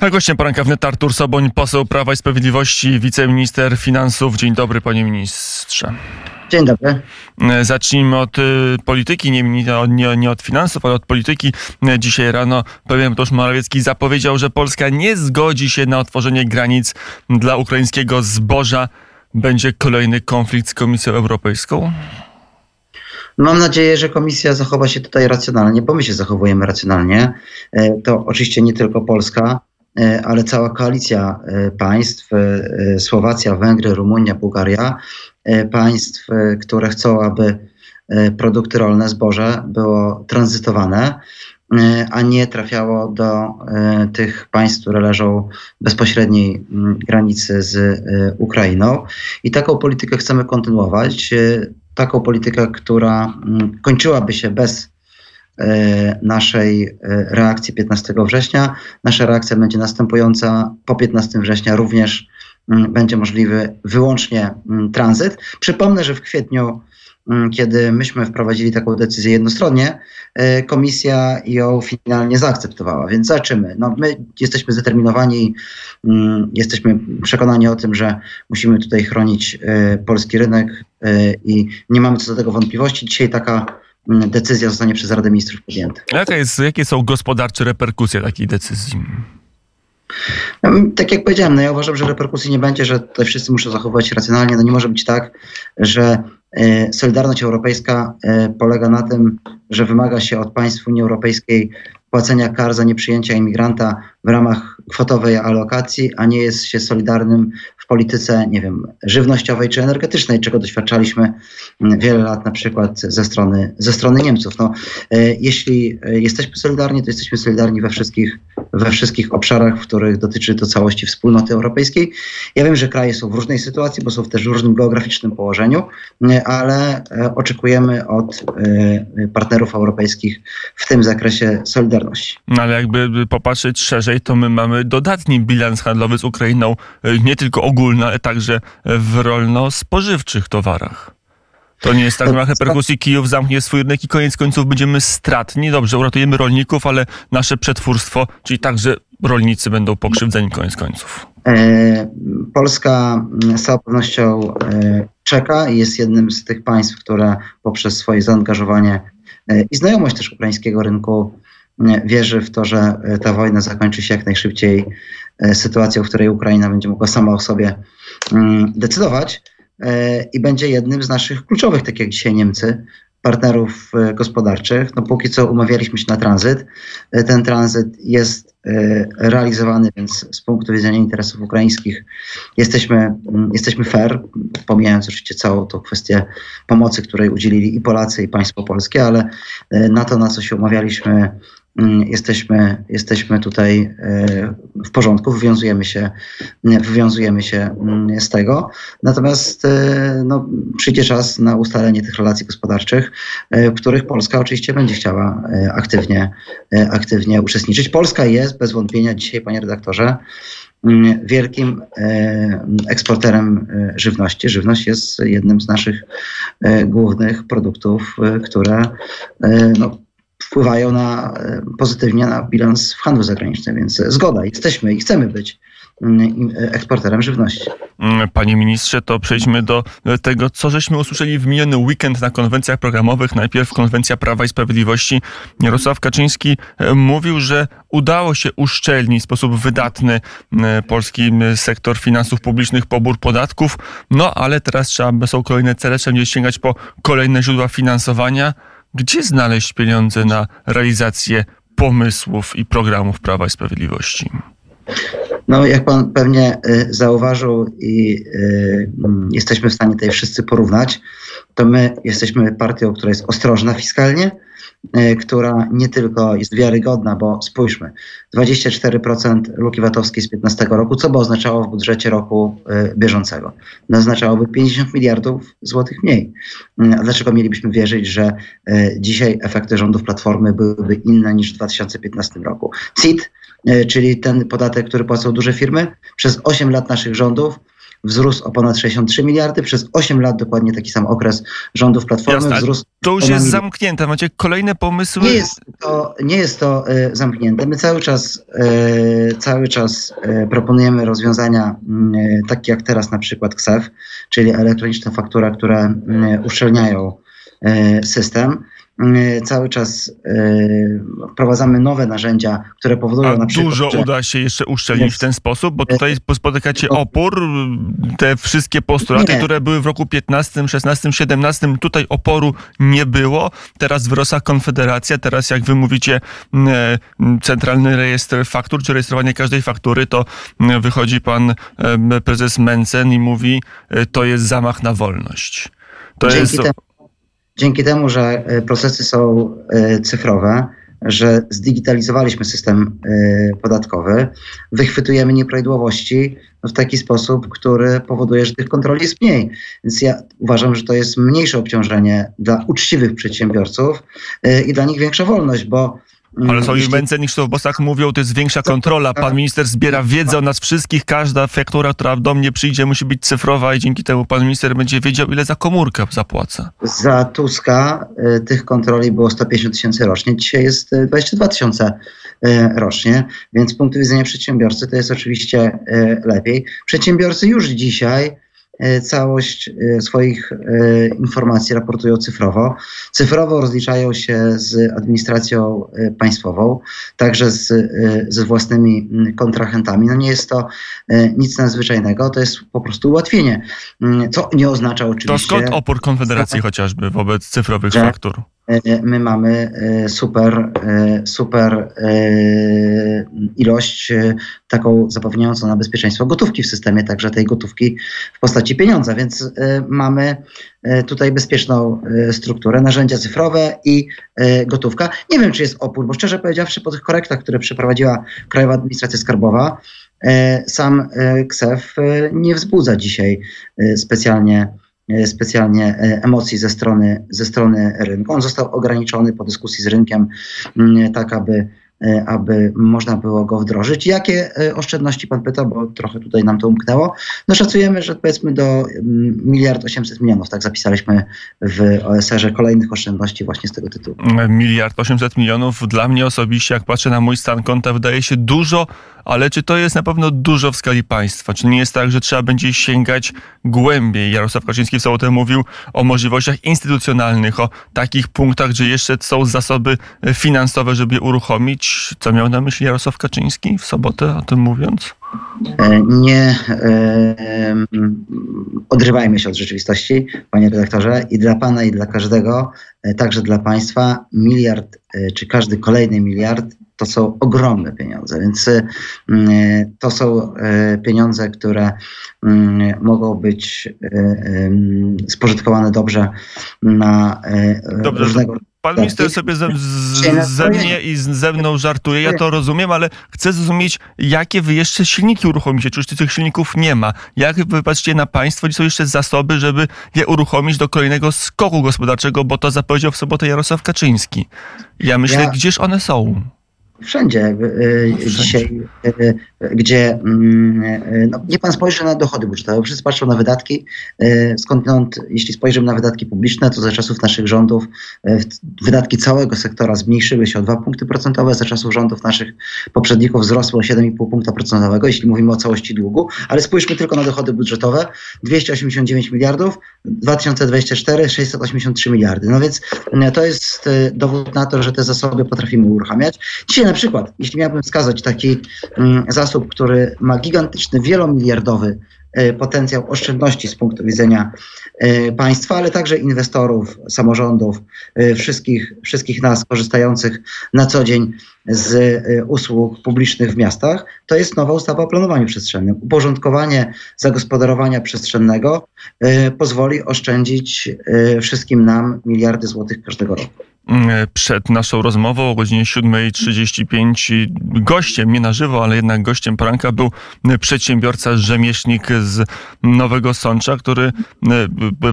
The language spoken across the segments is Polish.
A gościem poranka wnet Artur Soboń, poseł Prawa i Sprawiedliwości, wiceminister finansów. Dzień dobry, panie ministrze. Dzień dobry. Zacznijmy od y, polityki, nie, nie, nie, od finansów, ale od polityki. Dzisiaj rano premier Mateusz Morawiecki zapowiedział, że Polska nie zgodzi się na otworzenie granic dla ukraińskiego zboża. Będzie kolejny konflikt z Komisją Europejską? Mam nadzieję, że komisja zachowa się tutaj racjonalnie, bo my się zachowujemy racjonalnie. E, to oczywiście nie tylko Polska, ale cała koalicja e, państw, Słowacja, Węgry, Rumunia, Bułgaria, państw, które chcą, aby produkty rolne, zboże było tranzytowane, a nie trafiało do tych państw, które leżą bezpośredniej mm, granicy z Ukrainą. I taką politykę chcemy kontynuować taką politykę, która mm, kończyłaby się bez e, naszej e, reakcji 15 września. Nasza reakcja będzie następująca po 15 września również mm, będzie możliwy wyłącznie mm, tranzyt. Przypomnę, że w kwietniu, kiedy myśmy wprowadzili taką decyzję jednostronnie, e, komisja ją finalnie zaakceptowała. Więc zobaczymy. No, my jesteśmy zdeterminowani, jesteśmy przekonani o tym, że musimy tutaj chronić polski rynek, E, i nie mamy co do tego wątpliwości. Dzisiaj taka mm, decyzja zostanie przez Radę Ministrów podjęta. Jaka jest, jakie są gospodarcze reperkusje takiej decyzji? Tak jak powiedziałem, no ja uważam, że reperkusji nie będzie, że tutaj wszyscy muszą zachowywać się racjonalnie. No nie może być tak, że e, Solidarność Europejska e, polega na tym, że wymaga się od państw Unii Europejskiej płacenia kar za nieprzyjęcie imigranta w ramach kwotowej alokacji, a nie jest się solidarnym polityce, nie wiem, żywnościowej czy energetycznej, czego doświadczaliśmy mm, wiele lat na przykład ze strony, ze strony Niemców. No, e, jeśli e, jesteśmy solidarni, to jesteśmy solidarni we wszystkich, we wszystkich obszarach, w których dotyczy to całości wspólnoty europejskiej. Ja wiem, że kraje są w różnej sytuacji, bo są też w różnym geograficznym położeniu, e, ale oczekujemy od partnerów europejskich w tym zakresie solidarności. No ale jakby popatrzeć szerzej, to my mamy dodatni bilans handlowy z Ukrainą, nie tylko ogólne, ale także w rolno-spożywczych towarach. To nie jest tak, że na reperkusji Kijów zamknie swój rynek i koniec końców będziemy stratni. Dobrze, uratujemy rolników, ale nasze przetwórstwo, czyli także rolnicy będą pokrzywdzeni koniec końców. E, Polska z całą pewnością e, czeka i jest jednym z tych państw, które poprzez swoje zaangażowanie e, i znajomość też ukraińskiego rynku wierzy w to, że ta wojna zakończy się jak najszybciej E, sytuacją, w której Ukraina będzie mogła sama o sobie mm, decydować e, i będzie jednym z naszych kluczowych, tak jak dzisiaj Niemcy, partnerów e, gospodarczych. No póki co umawialiśmy się na tranzyt. Ten tranzyt jest realizowany, więc z punktu widzenia interesów ukraińskich jesteśmy, mm, jesteśmy fair, pomijając oczywiście całą tą kwestię pomocy, której udzielili i Polacy, i państwo polskie, ale na to, na co się umawialiśmy, jesteśmy, jesteśmy tutaj e, w porządku, wywiązujemy się, wywiązujemy się mm, z tego. Natomiast e, no, przyjdzie czas na ustalenie tych relacji gospodarczych, e, w których Polska oczywiście będzie chciała aktywnie, aktywnie uczestniczyć. Polska jest bez wątpienia dzisiaj, panie redaktorze, mm, wielkim eksporterem żywności. Żywność jest jednym z naszych głównych produktów, które no, wpływają na, e, pozytywnie na bilans w handlu zagranicznym, więc zgoda, jesteśmy i chcemy być mm, eksporterem żywności. Mm, panie ministrze, to przejdźmy do tego, co żeśmy usłyszeli w miniony weekend na konwencjach programowych. Najpierw konwencja Prawa i Sprawiedliwości. Jarosław Kaczyński e, mówił, że udało się uszczelnić w sposób wydatny e, polski sektor finansów publicznych, pobór podatków, no ale teraz trzeba, są kolejne cele, trzeba będzie sięgać po kolejne źródła finansowania. Gdzie znaleźć pieniądze na realizację pomysłów i programów Prawa i Sprawiedliwości? No, jak pan pewnie y, zauważył i y, mm, jesteśmy w stanie tutaj wszyscy porównać, to my jesteśmy partią, która jest ostrożna fiskalnie, która nie tylko jest wiarygodna, bo spójrzmy, 24% luki VAT-owskiej z 15 roku, co by oznaczało w budżecie roku y, bieżącego? No, oznaczałoby 50 miliardów złotych mniej. Y, a dlaczego mielibyśmy wierzyć, że dzisiaj efekty rządów Platformy byłyby inne niż w 2015 roku? CIT, czyli ten podatek, który płacą duże firmy, przez 8 lat naszych rządów wzrósł o ponad 63 miliardy, przez 8 lat dokładnie taki sam okres rządów Platformy Jasne, wzrósł. To już jest zamknięte, macie kolejne pomysły? Nie jest to, nie jest to y, zamknięte. My cały czas, y, cały czas y, proponujemy rozwiązania takie jak teraz na przykład KSEF, czyli elektroniczna faktura, które uszczelniają system. Y, cały czas y, wprowadzamy nowe narzędzia, które powodują A na przykład... dużo że... uda się jeszcze uszczelnić w ten sposób? Bo tutaj spotykacie opór, te wszystkie postulaty, Nie. które były w roku 15, 16, 17, tutaj oporu nie było. Teraz wyrosła Konfederacja, teraz jak wy mówicie e, Centralny Rejestr Faktur, czy rejestrowanie każdej faktury, to e, wychodzi pan e, prezes Mencen i mówi, to jest zamach na wolność. To Dzięki jest... Temu dzięki temu, że e, procesy są e, cyfrowe, że zdigitalizowaliśmy system e, podatkowy, wychwytujemy nieprawidłowości w taki sposób, który powoduje, że tych kontroli jest mniej. Więc ja uważam, że to jest mniejsze obciążenie dla uczciwych przedsiębiorców i dla nich większa wolność, bo ale są Jeśli... Mencen niż to w Bosach mówią, to jest większa kontrola. Pan minister zbiera wiedzę o nas wszystkich. Każda faktura, która do mnie przyjdzie, musi być cyfrowa i dzięki temu pan minister będzie wiedział, ile za komórkę zapłaca. Za Tuska y, tych kontroli było 150 tysięcy rocznie. Dzisiaj jest 22 y, tysiące y, rocznie, więc z punktu widzenia przedsiębiorcy to jest oczywiście y, lepiej. Przedsiębiorcy już dzisiaj całość e, swoich e, informacji raportują cyfrowo. Cyfrowo rozliczają się z administracją państwową, także z, ze własnymi kontrahentami. No nie jest to nic nadzwyczajnego, to jest po prostu ułatwienie, co nie oznacza oczywiście... To skąd opór Konfederacji chociażby wobec cyfrowych faktur? E, my mamy e, super, e, super ilość taką zapewniającą na bezpieczeństwo gotówki w systemie, także tej gotówki w postaci pieniądza, więc mamy tutaj bezpieczną strukturę, narzędzia cyfrowe i gotówka. Nie wiem, czy jest opór, bo szczerze powiedziawszy, po tych korektach, które przeprowadziła Krajowa Administracja Skarbowa, sam KSEF nie wzbudza dzisiaj specjalnie specjalnie e, emocji ze strony, ze strony rynku. On został ograniczony po dyskusji z rynkiem, mm, tak aby E, aby można było go wdrożyć. Jakie e, oszczędności pan pyta, bo trochę tutaj nam to umknęło? No szacujemy, że powiedzmy do mm, miliard 800 milionów, tak zapisaliśmy w OSR-ze kolejnych oszczędności właśnie z tego tytułu. Miliard 800 milionów dla mnie osobiście, jak patrzę na mój stan konta, wydaje się dużo, ale czy to jest na pewno dużo w skali państwa? Czy nie jest tak, że trzeba będzie sięgać głębiej? Jarosław Kaczyński w sobotę mówił o możliwościach instytucjonalnych, o takich punktach, że jeszcze są zasoby finansowe, żeby je uruchomić co miał na myśli Jarosław Kaczyński w sobotę o tym mówiąc? E, nie e, odrywajmy się od rzeczywistości, panie redaktorze, i dla pana, i dla każdego, e, także dla państwa, miliard, e, czy każdy kolejny miliard to są ogromne pieniądze, więc e, to są pieniądze, które mogą być spożytkowane dobrze na dobrze, różnego Pan minister sobie ze, z, ze mnie i ze mną żartuje, ja to rozumiem, ale chcę zrozumieć, jakie wy jeszcze silniki uruchomicie, czy już tych silników nie ma. Jak wy patrzycie na państwo, gdzie są jeszcze zasoby, żeby je uruchomić do kolejnego skoku gospodarczego, bo to zapowiedział w sobotę Jarosław Kaczyński. Ja myślę, ja... gdzież one są? Wszędzie, e, Wszędzie. dzisiaj, e, gdzie mm, e, no, nie pan spojrzy na dochody budżetowe, wszyscy patrzą na wydatki, skądinąd, jeśli spojrzymy na wydatki publiczne, to za czasów naszych rządów wydatki całego sektora zmniejszyły się o 2 punkty procentowe, za czasów rządów naszych poprzedników wzrosły o 7,5 punkta procentowego, jeśli mówimy o całości długu, ale spójrzmy tylko na dochody budżetowe, 289 miliardów, 2024 683 miliardy. No więc to jest dowód na to, że te zasoby potrafimy uruchamiać. Dzisiaj na przykład, jeśli miałbym wskazać taki mm, zasób, który ma gigantyczny, wielomiliardowy e, potencjał oszczędności z punktu widzenia e, państwa, ale także inwestorów, samorządów, e, wszystkich, wszystkich nas korzystających na co dzień z usług publicznych w miastach, to jest nowa ustawa o planowaniu przestrzennym. Uporządkowanie zagospodarowania przestrzennego pozwoli oszczędzić wszystkim nam miliardy złotych każdego roku. Mm, przed naszą rozmową o godzinie 7.35 gościem, nie na żywo, ale jednak gościem poranka był przedsiębiorca, rzemieślnik z Nowego Sącza, który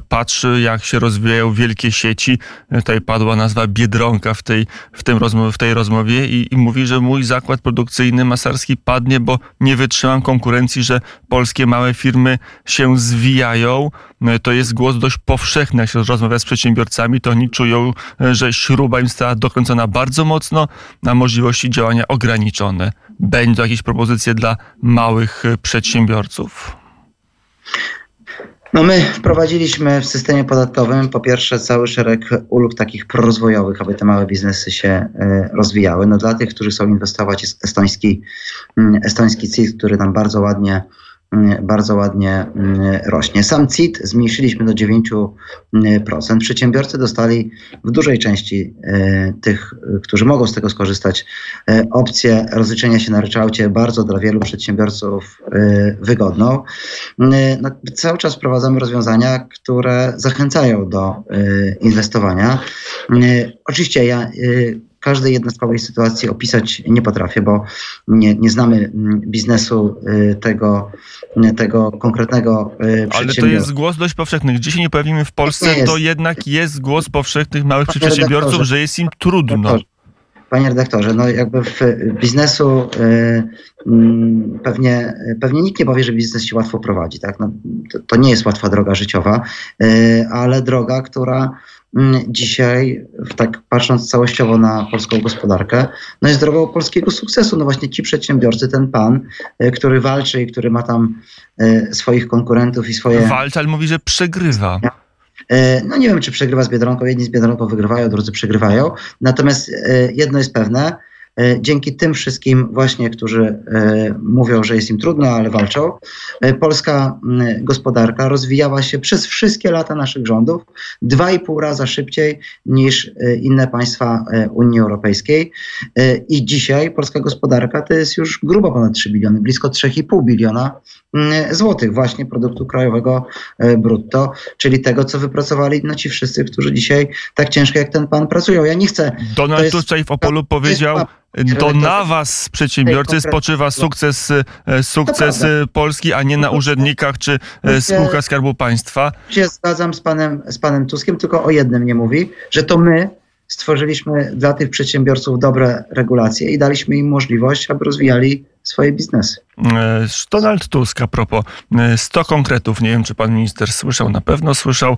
patrzy jak się rozwijają wielkie sieci. Tutaj padła nazwa Biedronka w tej, w tym rozmowie, w tej rozmowie i, i mówi, że mój zakład produkcyjny masarski padnie, bo nie wytrzymam konkurencji, że polskie małe firmy się zwijają. To jest głos dość powszechny, jak się rozmawia z przedsiębiorcami, to oni czują, że śruba im została dokręcona bardzo mocno, a możliwości działania ograniczone. Będą jakieś propozycje dla małych przedsiębiorców? No my wprowadziliśmy w systemie podatkowym po pierwsze cały szereg ulg takich prorozwojowych, aby te małe biznesy się e, rozwijały. No dla tych, którzy chcą inwestować jest estoński, mm, estoński CIT, który nam bardzo ładnie bardzo ładnie mm, rośnie. Sam CIT zmniejszyliśmy do 9%. Przedsiębiorcy dostali w dużej części e, tych, którzy mogą z tego skorzystać, e, opcję rozliczenia się na ryczałcie bardzo dla wielu przedsiębiorców e, wygodną. No, cały czas wprowadzamy rozwiązania, które zachęcają do inwestowania. Oczywiście ja każdej jednostkowej sytuacji opisać nie potrafię, bo nie, nie znamy mm, biznesu y, tego, tego konkretnego przedsiębiorstwa. Ale to jest głos dość powszechny. Gdzie się nie pojawimy w Polsce, to jednak jest głos powszechnych małych Panie przedsiębiorców, że jest im trudno. Panie redaktorze, no jakby w biznesu y, y, pewnie, pewnie nikt nie powie, że biznes się łatwo prowadzi. Tak? No, to, to nie jest łatwa droga życiowa, y, ale droga, która Mm, dzisiaj, tak patrząc całościowo na polską gospodarkę, no jest drogą polskiego sukcesu. No właśnie ci przedsiębiorcy, ten pan, e, który walczy i który ma tam e, swoich konkurentów i swoje... Walczy, ale mówi, że przegrywa. E, no nie wiem, czy przegrywa z Biedronką. Jedni z Biedronką wygrywają, drudzy przegrywają. Natomiast jedno jest pewne, dzięki tym wszystkim właśnie, którzy e, mówią, że jest im trudno, ale walczą, e, polska gospodarka rozwijała się przez wszystkie lata naszych rządów dwa i pół raza szybciej niż inne państwa Unii Europejskiej. I dzisiaj polska gospodarka to jest już grubo ponad 3 biliony, blisko 3,5 biliona złotych właśnie produktu krajowego brutto, czyli tego, co wypracowali no ci wszyscy, którzy dzisiaj tak ciężko jak ten pan pracują. Ja nie chcę... Donald Tusk w Opolu powiedział, to na was, przedsiębiorcy, spoczywa sukces, e, sukces Polski, a nie na urzędnikach czy e, spółkach Skarbu Państwa. Się zgadzam z panem, z panem Tuskiem, tylko o jednym nie mówi, że to my stworzyliśmy dla tych przedsiębiorców dobre regulacje i daliśmy im możliwość, aby rozwijali swoje biznesy. E, Donald Tusk a propos 100 e, konkretów, nie wiem czy pan minister słyszał, na pewno słyszał.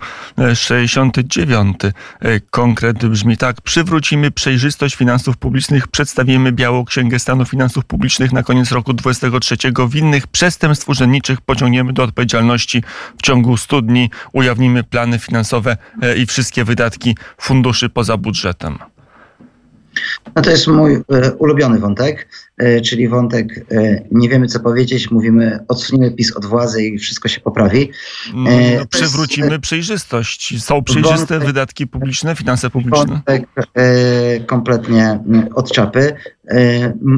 69 e, konkret brzmi tak. Przywrócimy przejrzystość finansów publicznych, przedstawimy Białą Księgę Stanu Finansów Publicznych na koniec roku 2023. Winnych przestępstw urzędniczych pociągniemy do odpowiedzialności w ciągu 100 dni. Ujawnimy plany finansowe i wszystkie wydatki funduszy poza budżetem. No to jest mój ulubiony wątek, czyli wątek e, nie wiemy co powiedzieć, mówimy odsuniemy PiS od władzy i wszystko się poprawi. No, no przywrócimy jest, przejrzystość. Są przejrzyste wątek, wydatki publiczne, finanse publiczne? Wątek kompletnie od czapy.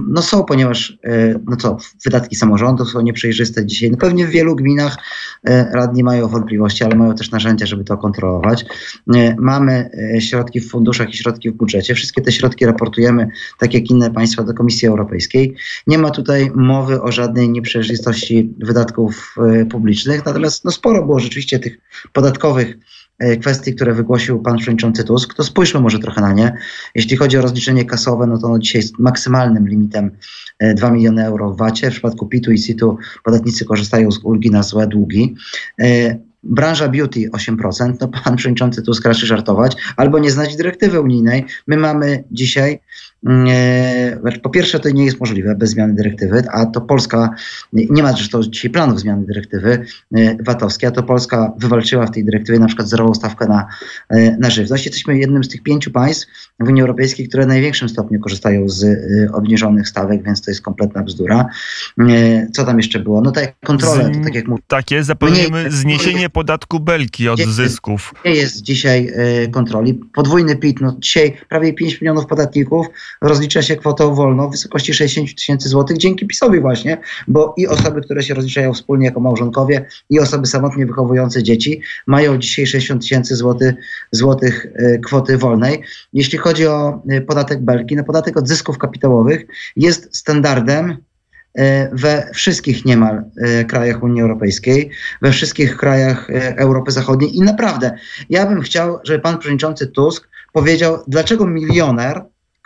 No są, ponieważ no co, wydatki samorządów są nieprzejrzyste dzisiaj. No pewnie w wielu gminach radni mają wątpliwości, ale mają też narzędzia, żeby to kontrolować. Mamy środki w funduszach i środki w budżecie. Wszystkie te środki raportujemy, tak jak inne państwa, do Komisji Europejskiej. Nie ma tutaj mowy o żadnej nieprzejrzystości wydatków e, publicznych, natomiast no, sporo było rzeczywiście tych podatkowych e, kwestii, które wygłosił pan przewodniczący Tusk, to spójrzmy może trochę na nie. Jeśli chodzi o rozliczenie kasowe, no to ono dzisiaj jest maksymalnym limitem 2 e, miliony euro w VAT-ie. W przypadku PIT-u i CIT-u podatnicy korzystają z ulgi na złe długi. Branża beauty 8%, no pan przewodniczący Tusk raczy żartować, albo nie znać dyrektywy unijnej. My mamy dzisiaj po pierwsze, to nie jest możliwe bez zmiany dyrektywy, a to Polska, nie ma zresztą dzisiaj planów zmiany dyrektywy e, VAT-owskiej, a to Polska wywalczyła w tej dyrektywie na przykład zerową stawkę na, e, na żywność. Jesteśmy jednym z tych pięciu państw w Unii Europejskiej, które w największym stopniu korzystają z e, obniżonych stawek, więc to jest kompletna bzdura. Co tam jeszcze było? No tak, kontrole, to tak jak mówię. Tak jest, zapomnijmy no zniesienie podatku belki od zysków. Nie jest dzisiaj kontroli. Podwójny PIT, no dzisiaj prawie 5 milionów podatników rozlicza się kwotą wolną w wysokości 60 tysięcy złotych dzięki PiSowi właśnie, bo i osoby, które się rozliczają wspólnie jako małżonkowie i osoby samotnie wychowujące dzieci mają dzisiaj 60 tysięcy złotych, złotych kwoty wolnej. Jeśli chodzi o podatek Belki, no podatek od zysków kapitałowych jest standardem E, we wszystkich niemal e, krajach Unii Europejskiej, we wszystkich krajach e, Europy Zachodniej i naprawdę ja bym chciał, żeby pan przewodniczący Tusk powiedział, dlaczego milioner,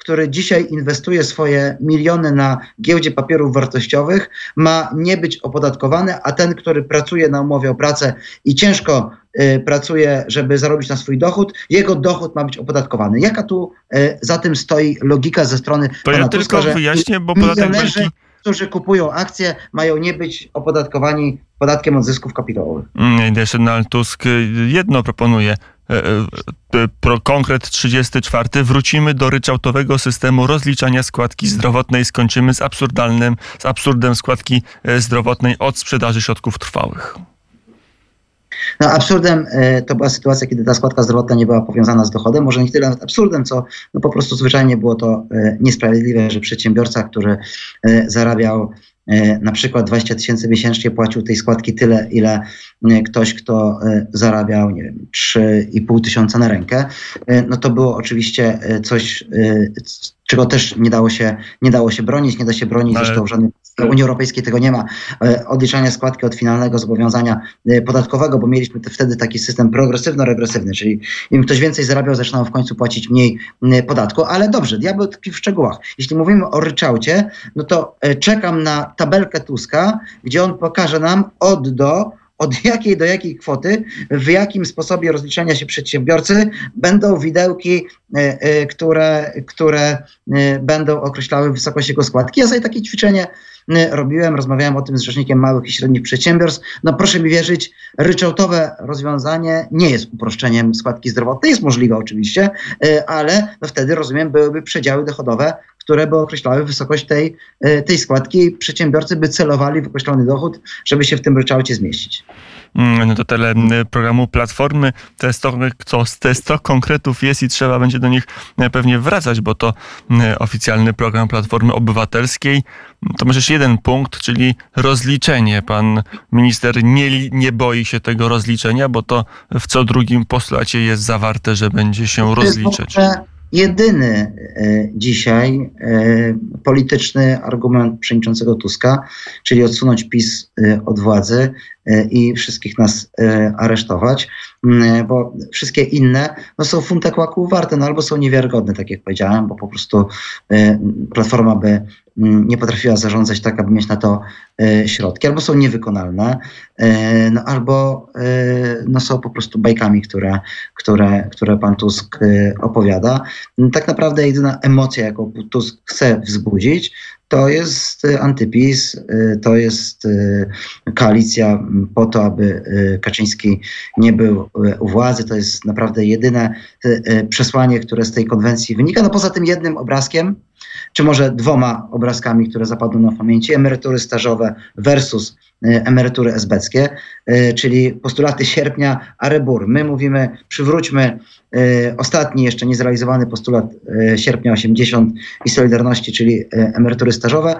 który dzisiaj inwestuje swoje miliony na giełdzie papierów wartościowych, ma nie być opodatkowany, a ten, który pracuje na umowie o pracę i ciężko y, pracuje, żeby zarobić na swój dochód, jego dochód ma być opodatkowany. Jaka tu y, za tym stoi logika ze strony to ja Tuska, tylko wyjaśnię, bo podatek Belki którzy kupują akcje, mają nie być opodatkowani podatkiem od zysków kapitałowych. Mm, jeszcze Donald Tusk jedno proponuje. E, e, pro, konkret 34. Wrócimy do ryczałtowego systemu rozliczania składki zdrowotnej. Skończymy z absurdalnym, z absurdem składki e, zdrowotnej od sprzedaży środków trwałych. No, absurdem to była sytuacja, kiedy ta składka zdrowotna nie była powiązana z dochodem. Może nie tyle absurdem, co no, po prostu zwyczajnie było to niesprawiedliwe, że przedsiębiorca, który zarabiał na przykład 20 tysięcy miesięcznie płacił tej składki tyle, ile ktoś, kto zarabiał, nie wiem, 3,5 tysiąca na rękę, no to było oczywiście coś, czego też nie dało się, nie dało się bronić, nie da się bronić, Ale... zresztą żadnym w Unii Europejskiej tego nie ma, e, odliczania składki od finalnego zobowiązania e, podatkowego, bo mieliśmy wtedy taki system progresywno-regresywny, czyli im ktoś więcej zarabiał, zaczynał w końcu płacić mniej podatku, ale dobrze, diabeł tkwi w szczegółach. Jeśli mówimy o ryczałcie, no to e, czekam na tabelkę Tuska, gdzie on pokaże nam od do od jakiej do jakiej kwoty, w jakim sposobie rozliczania się przedsiębiorcy będą widełki, które, które będą określały wysokość jego składki. Ja sobie takie ćwiczenie robiłem, rozmawiałem o tym z rzecznikiem małych i średnich przedsiębiorstw. No proszę mi wierzyć, ryczałtowe rozwiązanie nie jest uproszczeniem składki zdrowotnej, jest możliwe oczywiście, e, ale no wtedy rozumiem, byłyby przedziały dochodowe, które by określały wysokość tej, e, tej składki i przedsiębiorcy by celowali w określony dochód, żeby się w tym ryczałcie zmieścić. Mm, no to tyle mm, programu Platformy. Te 100, te 100 konkretów jest i trzeba będzie do nich e, pewnie wracać, bo to mm, oficjalny program Platformy Obywatelskiej. To może jeszcze jeden punkt, czyli rozliczenie. Pan minister nie, nie boi się tego rozliczenia, bo to w co drugim postulacie jest zawarte, że będzie się rozliczać jedyny e, dzisiaj e, polityczny argument przewodniczącego Tuska, czyli odsunąć PiS od władzy i wszystkich nas aresztować, bo wszystkie inne no, są funtę kłaku warte, no albo są niewiarygodne, tak jak powiedziałem, bo po prostu Platforma by nie potrafiła zarządzać tak, aby mieć na to e, środki, albo są niewykonalne, e, no, albo e, no, są po prostu bajkami, które, które, które pan Tusk opowiada. Tak naprawdę jedyna emocja, jaką Tusk chce wzbudzić, to jest antypis, to jest koalicja po to, aby Kaczyński nie był u władzy. To jest naprawdę jedyne przesłanie, które z tej konwencji wynika. No poza tym jednym obrazkiem, czy może dwoma obrazkami, które zapadną na pamięci, emerytury stażowe versus y, emerytury esbeckie, y, czyli postulaty sierpnia, Arebur. My mówimy, przywróćmy y, ostatni jeszcze niezrealizowany postulat sierpnia 80 i Solidarności, czyli emerytury stażowe,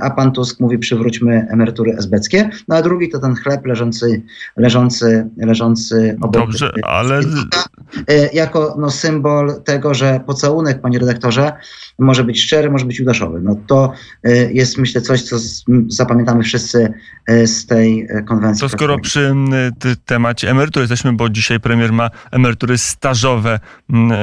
a pan Tusk mówi, przywróćmy emerytury esbeckie. No a drugi to ten chleb leżący, leżący, leżący obok. Dobrze, ale... Jako no, symbol tego, że pocałunek, panie redaktorze, może być szczery, może być udaszowy. No to y, jest myślę coś, co zapamiętamy wszyscy y, z tej y, konwencji. To skoro przy temacie emerytur jesteśmy, bo dzisiaj premier ma emerytury stażowe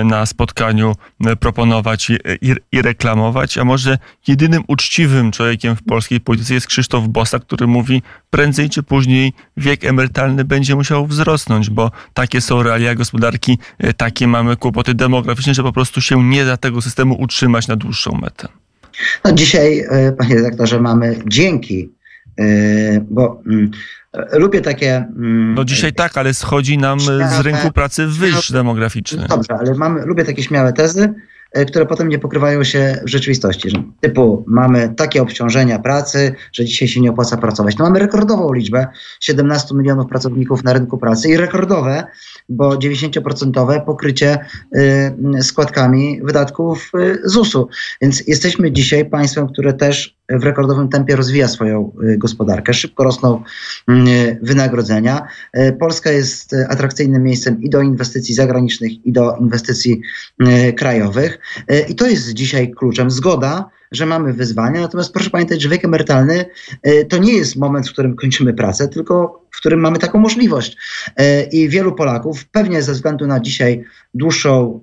na spotkaniu proponować i, i, i reklamować, a może jedynym uczciwym człowiekiem w polskiej polityce jest Krzysztof Bosa, który mówi prędzej czy później wiek emerytalny będzie musiał wzrosnąć, bo takie są realia gospodarki, takie mamy kłopoty demograficzne, że po prostu się nie da tego systemu utrzymać na dłuższą metę. No dzisiaj, e, panie redaktorze, mamy dzięki, e, bo mm, lubię takie. Mm, no dzisiaj tak, ale schodzi nam śmiałe, z rynku pracy wyż demograficzny. Dobrze, ale mamy, lubię takie śmiałe tezy. które potem nie pokrywają się w rzeczywistości. Że typu mamy takie obciążenia pracy, że dzisiaj się nie opłaca pracować. No mamy rekordową liczbę 17 milionów pracowników na rynku pracy i rekordowe, bo 90% pokrycie składkami wydatków ZUS-u. Więc jesteśmy dzisiaj państwem, które też w rekordowym tempie rozwija swoją y, gospodarkę. Szybko rosną mm, wynagrodzenia. Y, Polska jest atrakcyjnym miejscem i do inwestycji zagranicznych, i do inwestycji y, krajowych. I to jest dzisiaj kluczem. Zgoda, że mamy wyzwania, natomiast proszę pamiętać, że wiek emerytalny to nie jest moment, w którym kończymy pracę, tylko w którym mamy taką możliwość. E, I wielu Polaków, pewnie ze względu na dzisiaj dłuższą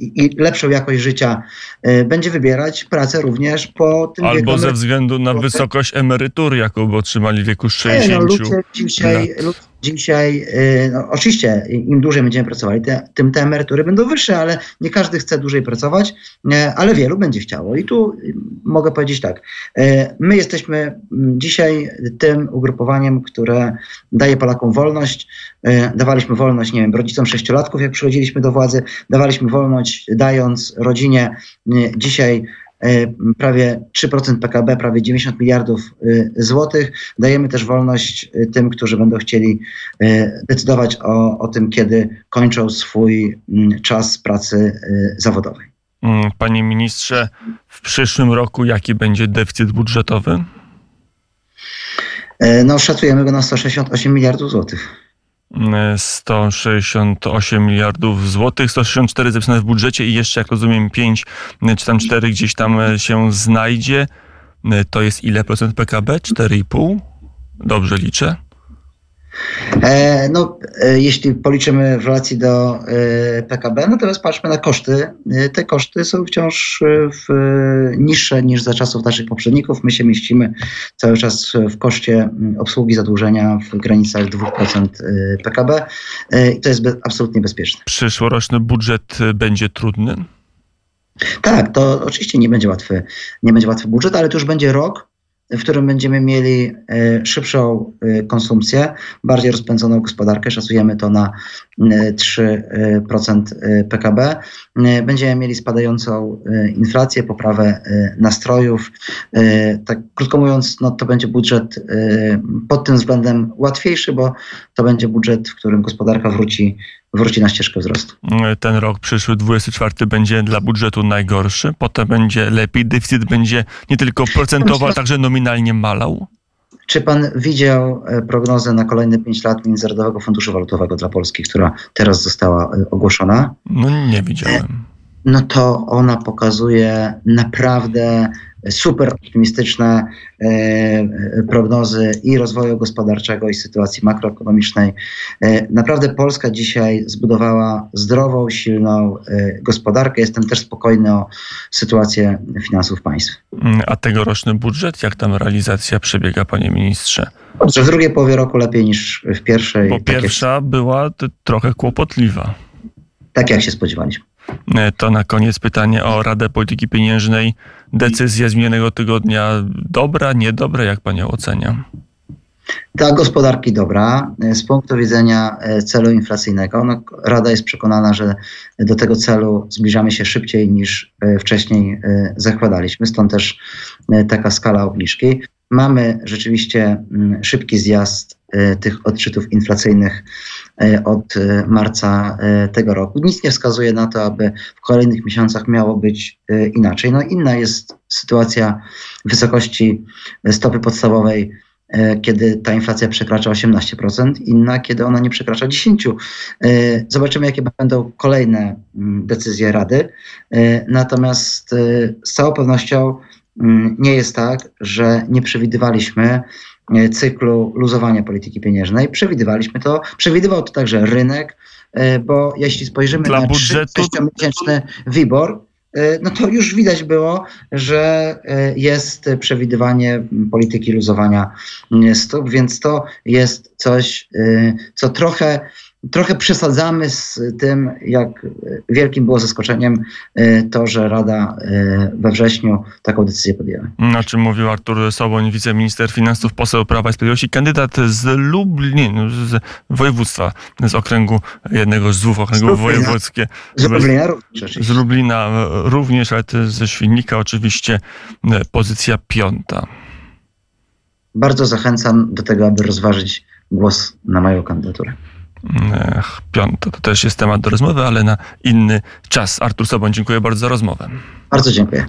i lepszą jakość życia, e, będzie wybierać pracę również po tym Albo wieku ze względu na wysokość emerytury, jaką by otrzymali w wieku 60 nie, no, ludzie dzisiaj, lat. Dzisiaj, y, no, oczywiście, im dłużej będziemy pracowali, tym te emerytury będą wyższe, ale nie każdy chce dłużej pracować, ale wielu będzie chciało. I tu y, mogę powiedzieć tak. Y, my jesteśmy mm, dzisiaj tym ugrupowaniem, które daje Polakom wolność. Dawaliśmy wolność, nie wiem, rodzicom sześciolatków, jak przychodziliśmy do władzy, dawaliśmy wolność, dając rodzinie dzisiaj prawie 3% PKB, prawie 90 miliardów e, złotych. Dajemy też wolność e, tym, którzy będą chcieli decydować o, o tym, kiedy kończą swój mm, czas pracy zawodowej. Mm, panie ministrze, w przyszłym roku jaki będzie deficyt budżetowy? No, szacujemy go na 168 miliardów złotych. 168 miliardów złotych, 164 zapisane w budżecie i jeszcze, jak rozumiem, 5 czy tam 4 gdzieś tam e, się znajdzie. E, to jest ile procent PKB? 4,5? Dobrze liczę? E, no, e, jeśli policzymy w relacji do e, PKB, no teraz patrzmy na koszty. Te koszty są wciąż niższe niż za czasów naszych poprzedników. My się mieścimy cały czas w koszcie obsługi zadłużenia w granicach 2% PKB i to jest absolutnie bezpieczne. Przyszłoroczny budżet będzie trudny? Tak, to oczywiście nie będzie łatwy, nie będzie łatwy budżet, ale to już będzie rok, w którym będziemy mieli e, szybszą e, konsumpcję, bardziej rozpędzoną gospodarkę, szacujemy to na 3% e, PKB. Będziemy mieli spadającą inflację, poprawę nastrojów. Tak krótko mówiąc, no to będzie budżet pod tym względem łatwiejszy, bo to będzie budżet, w którym gospodarka wróci wróci na ścieżkę wzrostu. Ten rok przyszły, 24, będzie dla budżetu najgorszy, potem będzie lepiej, deficyt będzie nie tylko procentowo, ale także nominalnie malał? Czy pan widział e, prognozę na kolejne 5 lat Międzynarodowego Funduszu Walutowego dla Polski, która teraz została e, ogłoszona? No nie widziałem. No to ona pokazuje naprawdę super optymistyczne e, prognozy i rozwoju gospodarczego, i sytuacji makroekonomicznej. E, naprawdę Polska dzisiaj zbudowała zdrową, silną e, gospodarkę. Jestem też spokojny o sytuację finansów państw. Mm, a tegoroczny budżet, jak tam realizacja przebiega, panie ministrze? Dobrze, w drugiej połowie roku lepiej niż w pierwszej. Bo tak pierwsza jak... była trochę kłopotliwa. Tak jak się spodziewaliśmy. E, to na koniec pytanie o Radę Polityki Pieniężnej. Decyzja z minionego tygodnia dobra, niedobra? Jak Pani ocenia? Dla gospodarki dobra. E, z punktu widzenia e, celu inflacyjnego, no, Rada jest przekonana, że do tego celu zbliżamy się szybciej niż wcześniej zakładaliśmy. Stąd też taka skala obniżki. Mamy rzeczywiście mm, szybki zjazd tych odczytów inflacyjnych E, od e, marca e, tego roku. Nic nie wskazuje na to, aby w kolejnych miesiącach miało być inaczej. No inna jest sytuacja wysokości stopy podstawowej kiedy ta inflacja przekracza 18%, inna, kiedy ona nie przekracza 10%. Zobaczymy, jakie będą kolejne mm, decyzje Rady. Natomiast z całą pewnością mm, nie jest tak, że nie przewidywaliśmy E, cyklu luzowania polityki pieniężnej. Przewidywaliśmy to, przewidywał to także rynek, e, bo jeśli spojrzymy Dla na budżetu... miesięczny WIBOR, e, no to już widać było, że jest przewidywanie polityki luzowania stóp, więc to jest coś, co trochę trochę przesadzamy z tym, jak wielkim było zaskoczeniem to, że Rada we wrześniu taką decyzję podjęła. Na czym mówił Artur Soboń, wiceminister finansów, poseł Prawa i Sprawiedliwości, kandydat z Lublin, z województwa, z okręgu jednego z dwóch okręgów wojewódzkie. Z Lublina również. Z Lublina również, ale ze Świdnika oczywiście pozycja piąta. Bardzo zachęcam do tego, aby rozważyć głos na moją kandydaturę. Piąta to też jest temat do rozmowy, ale na inny czas. Artur Soboń, dziękuję bardzo za rozmowę. Bardzo dziękuję.